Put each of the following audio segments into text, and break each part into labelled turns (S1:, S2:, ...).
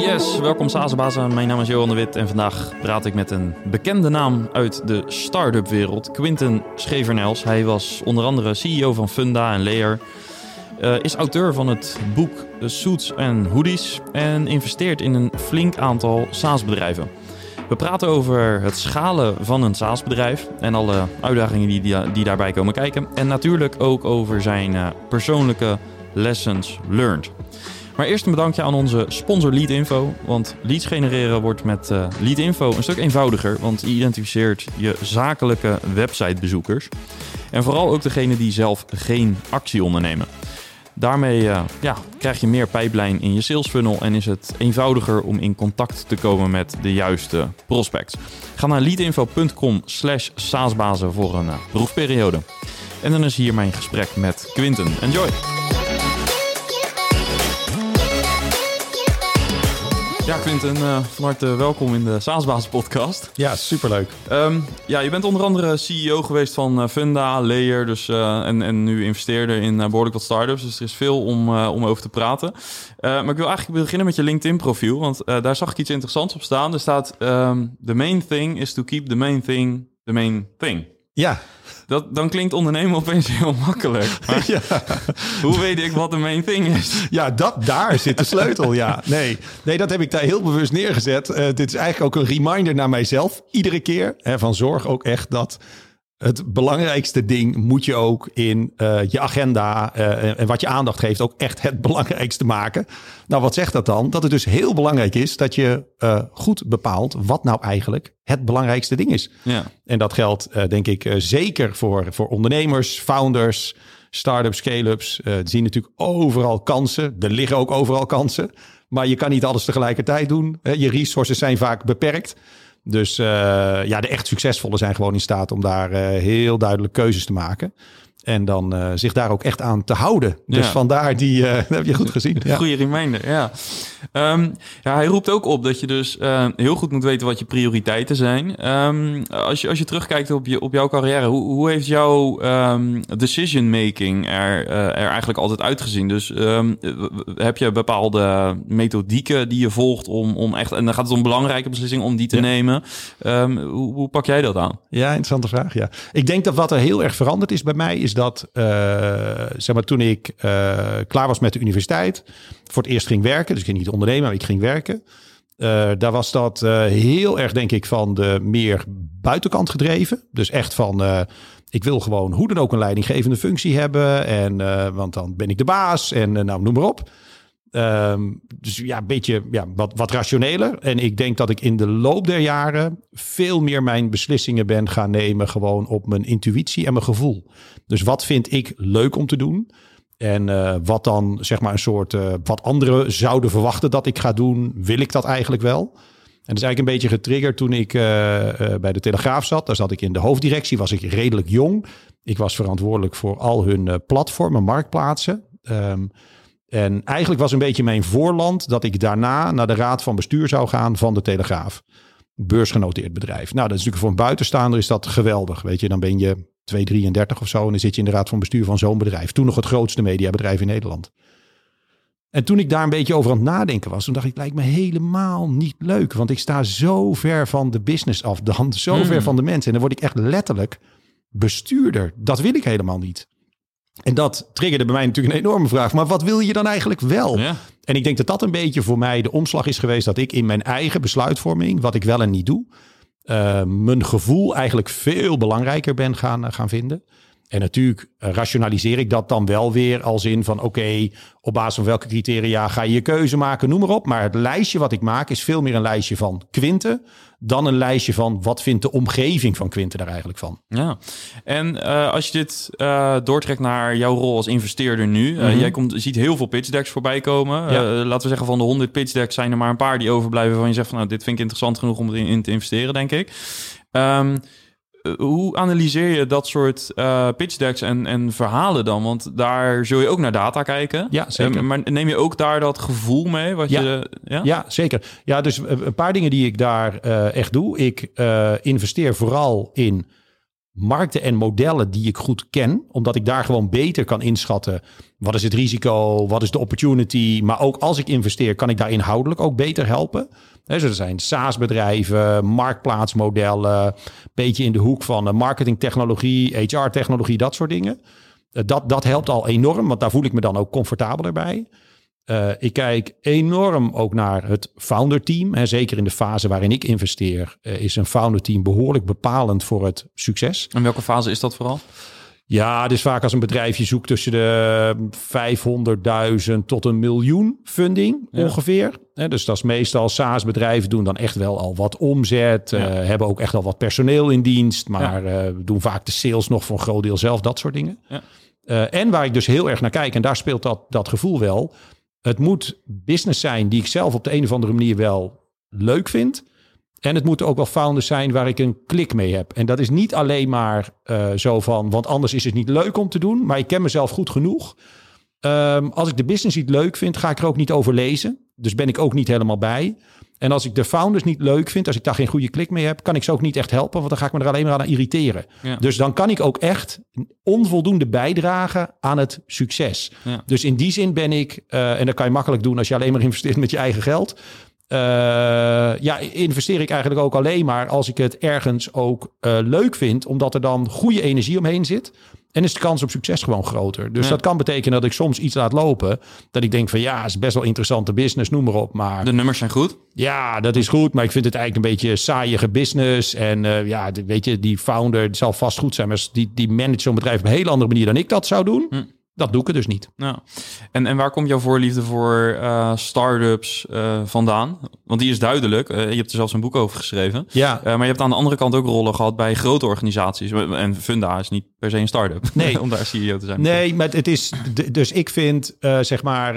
S1: Yes, welkom Sazenbazen. Mijn naam is Johan de Wit en vandaag praat ik met een bekende naam uit de start-up wereld, Quinten Schevernels. Hij was onder andere CEO van Funda en Layer, uh, is auteur van het boek Suits Hoodies en investeert in een flink aantal SaaS-bedrijven. We praten over het schalen van een SaaS-bedrijf en alle uitdagingen die, daarbij komen kijken. En natuurlijk ook over zijn uh, persoonlijke lessons learned. Maar eerst een bedankje aan onze sponsor Leadinfo. Want leads genereren wordt met uh, Leadinfo een stuk eenvoudiger. Want je identificeert je zakelijke websitebezoekers. En vooral ook degene die zelf geen actie ondernemen. Daarmee uh, ja, krijg je meer pijplijn in je sales funnel en is het eenvoudiger om in contact te komen met de juiste prospects. Ga naar leadinfo.com slash saasbazen voor een proefperiode. En dan is hier mijn gesprek met Quinten. Enjoy! Ja, Quinten, uh, van harte welkom in de Saasbasis podcast.
S2: Ja, superleuk.
S1: Um, ja, je bent onder andere CEO geweest van uh, Funda, Layer dus, uh, en, en nu investeerder in behoorlijk wat startups. Dus er is veel om, om over te praten. maar ik wil eigenlijk beginnen met je LinkedIn profiel, want daar zag ik iets interessants op staan. Er staat, um, the main thing is to keep the main thing the main thing.
S2: Ja.
S1: Dat, dan klinkt ondernemen opeens heel makkelijk. Maar ja. hoe weet ik wat de main thing is?
S2: Ja, dat, daar zit de sleutel, ja. Nee, nee, dat heb ik daar heel bewust neergezet. Uh, dit is eigenlijk ook een reminder naar mijzelf. Iedere keer hè, van zorg ook echt dat het belangrijkste ding moet je ook in uh, je agenda uh, en wat je aandacht geeft ook echt het belangrijkste maken. Nou, wat zegt dat dan? Dat het dus heel belangrijk is dat je uh, goed bepaalt wat nou eigenlijk het belangrijkste ding is. Ja. En dat geldt denk ik zeker voor, voor ondernemers, founders, start-ups, scale-ups. die zien natuurlijk overal kansen. Er liggen ook overal kansen. Maar je kan niet alles tegelijkertijd doen. Je resources zijn vaak beperkt. Dus uh, ja, de echt succesvolle zijn gewoon in staat om daar uh, heel duidelijk keuzes te maken. En dan uh, zich daar ook echt aan te houden. Dus ja. vandaar die, uh, dat heb je goed gezien.
S1: Ja. Goede reminder, ja. Um, ja. Hij roept ook op dat je dus uh, heel goed moet weten wat je prioriteiten zijn. Um, als, je, als je terugkijkt op, je, op jouw carrière, hoe, hoe heeft jouw um, decision making er, er eigenlijk altijd uitgezien? Dus heb je bepaalde methodieken die je volgt om, om echt, en dan gaat het om belangrijke beslissingen om die te ja. nemen. hoe, hoe pak jij dat aan?
S2: Ja, interessante vraag. Ja. Ik denk dat wat er heel erg veranderd is bij mij, is dat, uh, zeg maar, toen ik uh, klaar was met de universiteit, voor het eerst ging werken, dus ik ging niet ondernemen, maar ik ging werken. Uh, daar was dat heel erg, denk ik, van de meer buitenkant gedreven. Dus echt van, ik wil gewoon hoe dan ook een leidinggevende functie hebben. En, want dan ben ik de baas en nou, noem maar op. Um, dus ja, een beetje ja, wat, wat rationeler. En ik denk dat ik in de loop der jaren veel meer mijn beslissingen ben gaan nemen. Gewoon op mijn intuïtie en mijn gevoel. Dus wat vind ik leuk om te doen? En uh, wat dan zeg maar een soort uh, wat anderen zouden verwachten dat ik ga doen, wil ik dat eigenlijk wel? En dat is eigenlijk een beetje getriggerd toen ik uh, bij de Telegraaf zat. Daar zat ik in de hoofddirectie, was ik redelijk jong. Ik was verantwoordelijk voor al hun platformen, marktplaatsen. Um, en eigenlijk was een beetje mijn voorland dat ik daarna naar de raad van bestuur zou gaan van de Telegraaf. Beursgenoteerd bedrijf. Nou, dat is natuurlijk voor een buitenstaander is dat geweldig. Weet je, dan ben je 233 of zo en dan zit je in de raad van bestuur van zo'n bedrijf. Toen nog het grootste mediabedrijf in Nederland. En toen ik daar een beetje over aan het nadenken was, toen dacht ik, lijkt me helemaal niet leuk. Want ik sta zo ver van de business af, dan zo mm. ver van de mensen. En dan word ik echt letterlijk bestuurder. Dat wil ik helemaal niet. En dat triggerde bij mij natuurlijk een enorme vraag. Maar wat wil je dan eigenlijk wel? Ja. En ik denk dat dat een beetje voor mij de omslag is geweest. Dat ik in mijn eigen besluitvorming, wat ik wel en niet doe, uh, mijn gevoel eigenlijk veel belangrijker ben gaan, gaan vinden. En natuurlijk uh, rationaliseer ik dat dan wel weer als in van oké, okay, op basis van welke criteria ga je je keuze maken, noem maar op. Maar het lijstje wat ik maak is veel meer een lijstje van Quinten dan een lijstje van wat vindt de omgeving van Quinten daar eigenlijk van.
S1: Ja, en uh, als je dit uh, doortrekt naar jouw rol als investeerder nu. Mm -hmm. Jij komt, ziet heel veel pitch decks voorbij komen. Ja. laten we zeggen van de 100 pitch decks zijn er maar een paar die overblijven van je zegt van nou dit vind ik interessant genoeg om erin in te investeren denk ik. Um, hoe analyseer je dat soort uh, pitch decks en, en verhalen dan? Want daar zul je ook naar data kijken.
S2: Ja, zeker.
S1: Um, maar neem je ook daar dat gevoel mee? Wat
S2: ja.
S1: Je,
S2: ja? ja, zeker. Ja, dus een paar dingen die ik daar uh, echt doe. Ik uh, investeer vooral in markten en modellen die ik goed ken. Omdat ik daar gewoon beter kan inschatten. Wat is het risico? Wat is de opportunity? Maar ook als ik investeer, kan ik daar inhoudelijk ook beter helpen. Dus er zijn SaaS-bedrijven, marktplaatsmodellen. Een beetje in de hoek van eh, marketingtechnologie, HR-technologie, dat soort dingen. Eh, dat, dat helpt al enorm, want daar voel ik me dan ook comfortabeler bij. Uh, ik kijk enorm ook naar het founder team. Hè, zeker in de fase waarin ik investeer, is een founder team behoorlijk bepalend voor het succes.
S1: En welke fase is dat vooral?
S2: Ja, dus vaak als een bedrijfje zoekt tussen de 500.000 tot een miljoen funding ja. ongeveer. dus dat is meestal SaaS-bedrijven doen dan echt wel al wat omzet. Ja. Uh, hebben ook echt al wat personeel in dienst. Maar ja. doen vaak de sales nog voor een groot deel zelf. Dat soort dingen. en waar ik dus heel erg naar kijk, en daar speelt dat, dat gevoel wel het moet business zijn die ik zelf op de een of andere manier wel leuk vind. En het moeten ook wel founders zijn waar ik een klik mee heb. En dat is niet alleen maar uh, zo van, want anders is het niet leuk om te doen. Maar ik ken mezelf goed genoeg. Um, als ik de business niet leuk vind, ga ik er ook niet over lezen. Dus ben ik ook niet helemaal bij. En als ik de founders niet leuk vind, als ik daar geen goede klik mee heb, kan ik ze ook niet echt helpen, want dan ga ik me er alleen maar aan irriteren. Ja. Dus dan kan ik ook echt onvoldoende bijdragen aan het succes. Ja. Dus in die zin ben ik, uh, en dat kan je makkelijk doen als je alleen maar investeert met je eigen geld. Uh, ja, investeer ik eigenlijk ook alleen maar als ik het ergens ook uh, leuk vind, omdat er dan goede energie omheen zit. En is de kans op succes gewoon groter. Dus ja. dat kan betekenen dat ik soms iets laat lopen. Dat ik denk van ja, is best wel interessante business, noem maar op. Maar
S1: de nummers zijn goed.
S2: Ja, dat is goed. Maar ik vind het eigenlijk een beetje saaiige business. En uh, ja, weet je, die founder die zal vast goed zijn. Maar die, die managt zo'n bedrijf op een hele andere manier dan ik dat zou doen. Hm. Dat doe ik er dus niet.
S1: Ja. En, en waar komt jouw voorliefde voor uh, start-ups uh, vandaan? Want die is duidelijk. Uh, je hebt er zelfs een boek over geschreven.
S2: Ja.
S1: maar je hebt aan de andere kant ook rollen gehad bij grote organisaties. En Funda is niet per se een start-up.
S2: Nee.
S1: Om daar CEO te zijn.
S2: Nee, maar het is... Dus ik vind, zeg maar,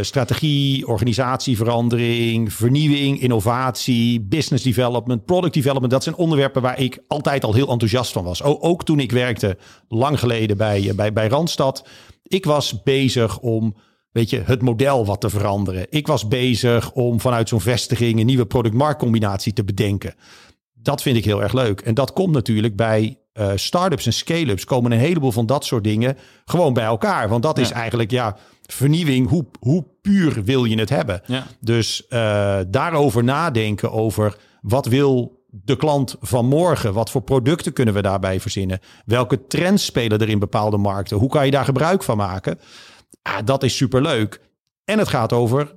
S2: strategie, organisatieverandering, vernieuwing, innovatie, business development, product development. Dat zijn onderwerpen waar ik altijd al heel enthousiast van was. Ook, ook toen ik werkte, lang geleden bij, bij, bij Randstad. Ik was bezig om weet je, het model wat te veranderen. Ik was bezig om vanuit zo'n vestiging een nieuwe product-marktcombinatie te bedenken. Dat vind ik heel erg leuk. En dat komt natuurlijk bij uh, start-ups en scale-ups komen een heleboel van dat soort dingen gewoon bij elkaar. Want dat ja. is eigenlijk ja, vernieuwing. Hoe, hoe puur wil je het hebben?
S1: Ja.
S2: Dus uh, daarover nadenken over wat wil de klant van morgen? Wat voor producten kunnen we daarbij verzinnen? Welke trends spelen er in bepaalde markten? Hoe kan je daar gebruik van maken? Ah, dat is superleuk. En het gaat over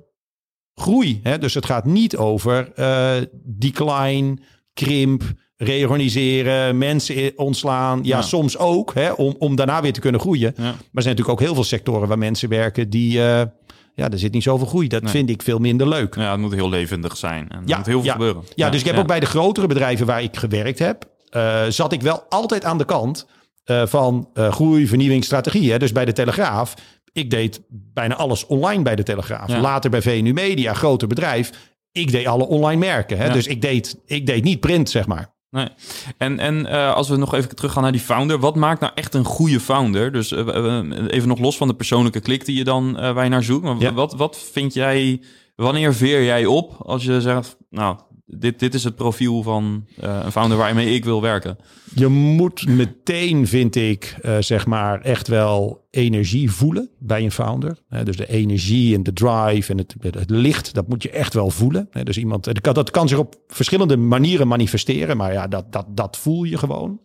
S2: groei. Hè? Dus het gaat niet over uh, decline, krimp, reorganiseren, mensen ontslaan. Ja, ja. soms ook, hè, om, om daarna weer te kunnen groeien. Ja. Maar er zijn natuurlijk ook heel veel sectoren waar mensen werken die... Uh, ja, er zit niet zoveel groei. Dat nee. vind ik veel minder leuk.
S1: Ja, het moet heel levendig zijn. En ja, er moet heel veel
S2: ja.
S1: gebeuren.
S2: Ja, dus ik heb ook bij de grotere bedrijven waar ik gewerkt heb... Uh, zat ik wel altijd aan de kant uh, van uh, groei, vernieuwing, strategie. Hè? Dus bij de Telegraaf, ik deed bijna alles online bij de Telegraaf. Later bij VNU Media, groter bedrijf. Ik deed alle online merken. Hè? Dus ik deed, ik deed niet print, zeg maar.
S1: Nee. En, en uh, als we nog even teruggaan naar die founder. Wat maakt nou echt een goede founder? Dus uh, even nog los van de persoonlijke klik die je dan uh, waar je naar zoekt. Maar ja. wat, wat vind jij, wanneer veer jij op als je zegt, nou, dit, dit is het profiel van uh, een founder waarmee ik wil werken?
S2: Je moet meteen, vind ik, uh, zeg maar, echt wel energie voelen bij een founder. Dus de energie en de drive en het, het, licht, dat moet je echt wel voelen. Dus iemand, dat kan, zich op verschillende manieren manifesteren, maar ja, dat, dat, dat voel je gewoon.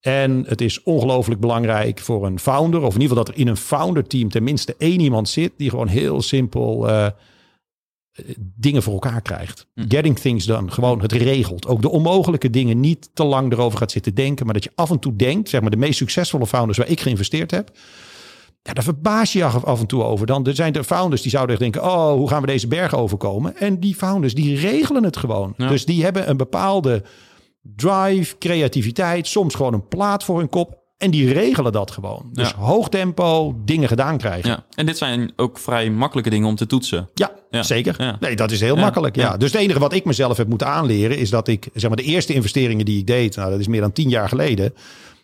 S2: En het is ongelooflijk belangrijk voor een founder, of in ieder geval dat er in een founder team tenminste één iemand zit die gewoon heel simpel uh, dingen voor elkaar krijgt.
S1: Hm.
S2: Getting things done. Gewoon het regelt. Ook de onmogelijke dingen niet te lang erover gaat zitten denken. Maar dat je af en toe denkt, zeg maar de meest succesvolle founders waar ik geïnvesteerd heb. Ja, daar verbaas je je af en toe over. Dan er zijn er founders die zouden denken: oh, hoe gaan we deze berg overkomen? En die founders die regelen het gewoon. Ja. Dus die hebben een bepaalde drive, creativiteit, soms gewoon een plaat voor hun kop. En die regelen dat gewoon. Dus
S1: Ja.
S2: hoog tempo, dingen gedaan krijgen.
S1: Ja. En dit zijn ook vrij makkelijke dingen om te toetsen.
S2: Ja,
S1: Ja.
S2: zeker. Nee, dat is heel makkelijk. Ja. Dus het enige wat ik mezelf heb moeten aanleren is dat ik, zeg maar, de eerste investeringen die ik deed, nou, dat is meer dan tien jaar geleden,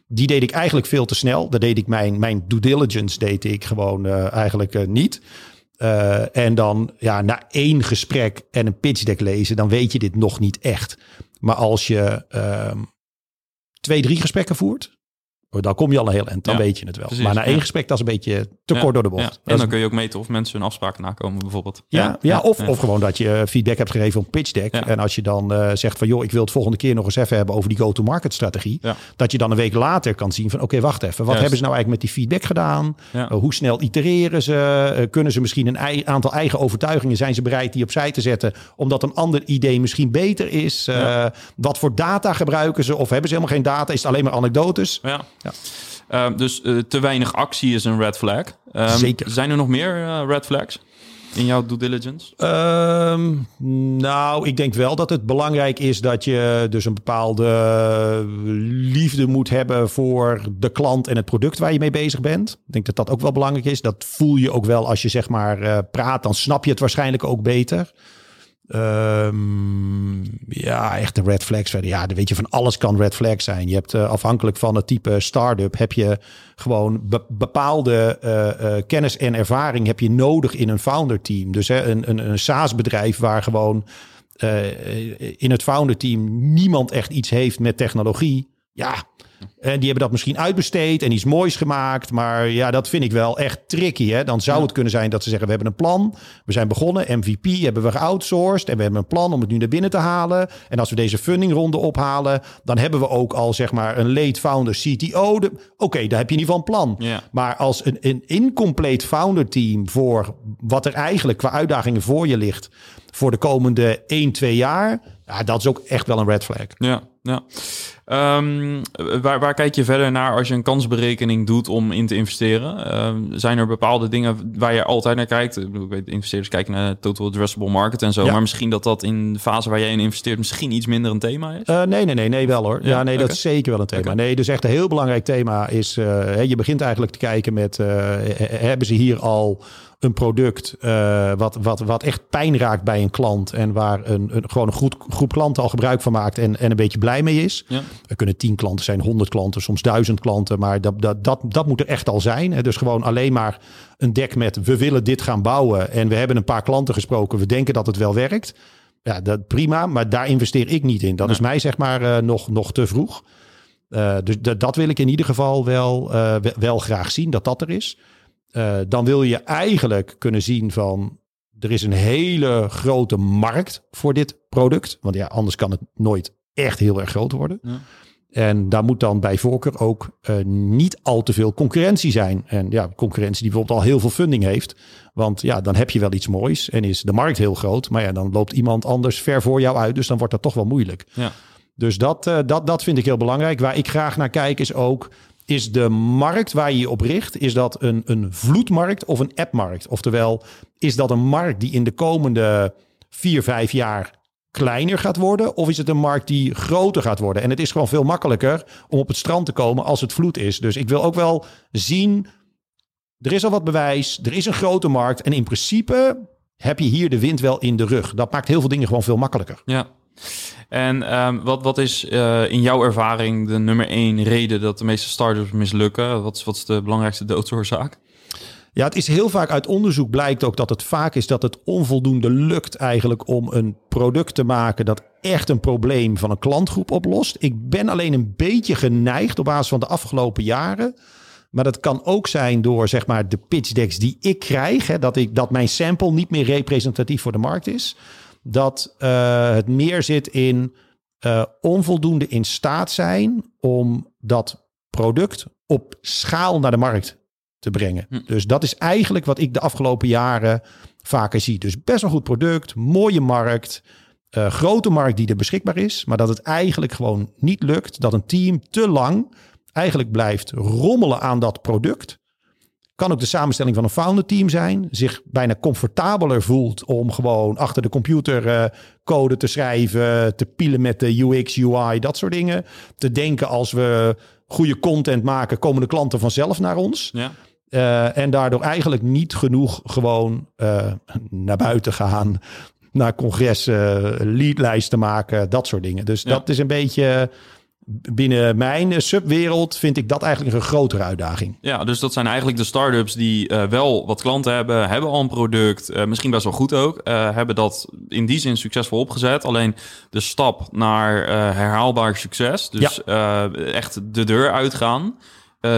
S2: die deed ik eigenlijk veel te snel. Daar deed ik mijn, mijn due diligence deed ik gewoon eh, eigenlijk eh, niet. Eh, en dan ja, na één gesprek en een pitch deck lezen, dan weet je dit nog niet echt. Maar als je ehm, twee, drie gesprekken voert, dan kom je al een heel eind. Dan
S1: Ja,
S2: weet je het wel.
S1: precies,
S2: maar na één
S1: ja.
S2: gesprek, dat is een beetje te
S1: Ja,
S2: kort door de
S1: Ja.
S2: bocht.
S1: En dan kun je ook meten of mensen hun afspraken nakomen, bijvoorbeeld.
S2: ja, ja, of, of gewoon dat je eh, feedback hebt gegeven op pitch deck. En als je dan eh, zegt van joh, ik wil het volgende keer nog eens even hebben over die go-to-market strategie. Dat je dan een week later kan zien van oké, wacht even. Wat
S1: Juist.
S2: hebben ze nou eigenlijk met die feedback gedaan? Uh, hoe snel itereren ze? Uh, kunnen ze misschien een ei- aantal eigen overtuigingen, zijn ze bereid die opzij te zetten? Omdat een ander idee misschien beter is? Wat voor data gebruiken ze? Of hebben ze helemaal geen data? Is het alleen maar anekdotes?
S1: Ja.
S2: Ja.
S1: Eh, dus eh, te weinig actie is een red flag. Ehm,
S2: Zeker.
S1: Zijn er nog meer eh, red flags in jouw due diligence?
S2: Ehm, nou, ik denk wel dat het belangrijk is dat je dus een bepaalde liefde moet hebben voor de klant en het product waar je mee bezig bent. Ik denk dat dat ook wel belangrijk is. Dat voel je ook wel als je zeg maar eh, praat, dan snap je het waarschijnlijk ook beter. Ehm, ja, echte red flags. Ja, weet je van alles kan red flag zijn. Je hebt eh, afhankelijk van het type start-up heb je gewoon be- bepaalde eh, eh, kennis en ervaring heb je nodig in een founder team. Dus hè, een, een, een SaaS bedrijf waar gewoon in het founder team niemand echt iets heeft met technologie. Ja, en die hebben dat misschien uitbesteed en iets moois gemaakt. Maar ja, dat vind ik wel echt tricky. Hè? Dan zou het kunnen zijn dat ze zeggen: We hebben een plan. We zijn begonnen. MVP hebben we geoutsourced. En we hebben een plan om het nu naar binnen te halen. En als we deze fundingronde ophalen, dan hebben we ook al zeg maar een late founder CTO. Oké, daar heb je in ieder geval een plan.
S1: Ja.
S2: Maar als een, een incomplete founder team voor wat er eigenlijk qua uitdagingen voor je ligt voor de komende 1, 2 jaar. Ja, dat is ook echt wel een red flag.
S1: Ja, ja. Ehm, waar, waar kijk je verder naar als je een kansberekening doet om in te investeren? Ehm, zijn er bepaalde dingen waar je altijd naar kijkt? Ik bedoel, ik weet, investeerders kijken naar total addressable market en zo.
S2: Ja.
S1: Maar misschien dat dat in de fase waar jij in investeert misschien iets minder een thema is?
S2: Uh, nee, nee, nee, nee, wel hoor. Ja,
S1: Ja,
S2: nee, dat is zeker wel een thema. Nee, dus echt een heel belangrijk thema is, uh, hè, je begint eigenlijk te kijken met, uh, hebben ze hier al een product uh, wat, wat, wat echt pijn raakt bij een klant en waar een, een, gewoon een goed, groep klanten al gebruik van maakt en, en een beetje blij mee is.
S1: Ja.
S2: Er kunnen tien klanten zijn, honderd klanten, soms duizend klanten, maar dat, dat, dat, dat moet er echt al zijn. Hè. Dus gewoon alleen maar een dek met we willen dit gaan bouwen en we hebben een paar klanten gesproken, we denken dat het wel werkt. Ja, dat prima, maar daar investeer ik niet in. Dat
S1: Nee.
S2: is mij zeg maar uh, nog, nog te vroeg. Uh, dus dat, dat wil ik in ieder geval wel, wel, wel graag zien, dat dat er is. Uh, dan wil je eigenlijk kunnen zien van... er is een hele grote markt voor dit product. Want ja, anders kan het nooit echt heel erg groot worden.
S1: Ja.
S2: En daar moet dan bij voorkeur ook uh, niet al te veel concurrentie zijn. En ja, concurrentie die bijvoorbeeld al heel veel funding heeft. Want ja, dan heb je wel iets moois en is de markt heel groot. Maar ja, dan loopt iemand anders ver voor jou uit. Dus dan wordt dat toch wel moeilijk.
S1: Ja.
S2: Dus dat, uh, dat, dat vind ik heel belangrijk. Waar ik graag naar kijk is ook... is de markt waar je je op richt... is dat een, een vloedmarkt of een appmarkt? Oftewel, is dat een markt die in de komende vier, vijf jaar kleiner gaat worden? Of is het een markt die groter gaat worden? En het is gewoon veel makkelijker om op het strand te komen als het vloed is. Dus ik wil ook wel zien... er is al wat bewijs, er is een grote markt... en in principe heb je hier de wind wel in de rug. Dat maakt heel veel dingen gewoon veel makkelijker.
S1: Ja. En um, wat, wat is uh, in jouw ervaring de nummer één reden dat de meeste startups mislukken? Wat is, wat is de belangrijkste doodsoorzaak?
S2: Ja, het is heel vaak uit onderzoek blijkt ook dat het vaak is dat het onvoldoende lukt eigenlijk om een product te maken dat echt een probleem van een klantgroep oplost. Ik ben alleen een beetje geneigd op basis van de afgelopen jaren. Maar dat kan ook zijn door zeg maar de pitch decks die ik krijg. Hè, dat, ik, dat mijn sample niet meer representatief voor de markt is. Dat uh, het meer zit in uh, onvoldoende in staat zijn om dat product op schaal naar de markt te brengen.
S1: Hm.
S2: Dus dat is eigenlijk wat ik de afgelopen jaren vaker zie. Dus best een goed product, mooie markt, uh, grote markt die er beschikbaar is, maar dat het eigenlijk gewoon niet lukt dat een team te lang eigenlijk blijft rommelen aan dat product. Kan ook de samenstelling van een founder team zijn. Zich bijna comfortabeler voelt om gewoon achter de computer uh, code te schrijven. Te pielen met de UX, UI, dat soort dingen. Te denken als we goede content maken, komen de klanten vanzelf naar ons.
S1: Ja.
S2: Uh, en daardoor eigenlijk niet genoeg gewoon uh, naar buiten gaan. Naar congressen, leadlijsten maken, dat soort dingen. Dus
S1: Ja.
S2: dat is een beetje binnen mijn eh, subwereld vind ik dat eigenlijk een grotere uitdaging.
S1: Ja, dus dat zijn eigenlijk de start-ups die uh, wel wat klanten hebben, hebben al een product, uh, misschien best wel goed ook, uh, hebben dat in die zin succesvol opgezet. Alleen de stap naar herhaalbaar succes, dus ja. echt de deur uitgaan.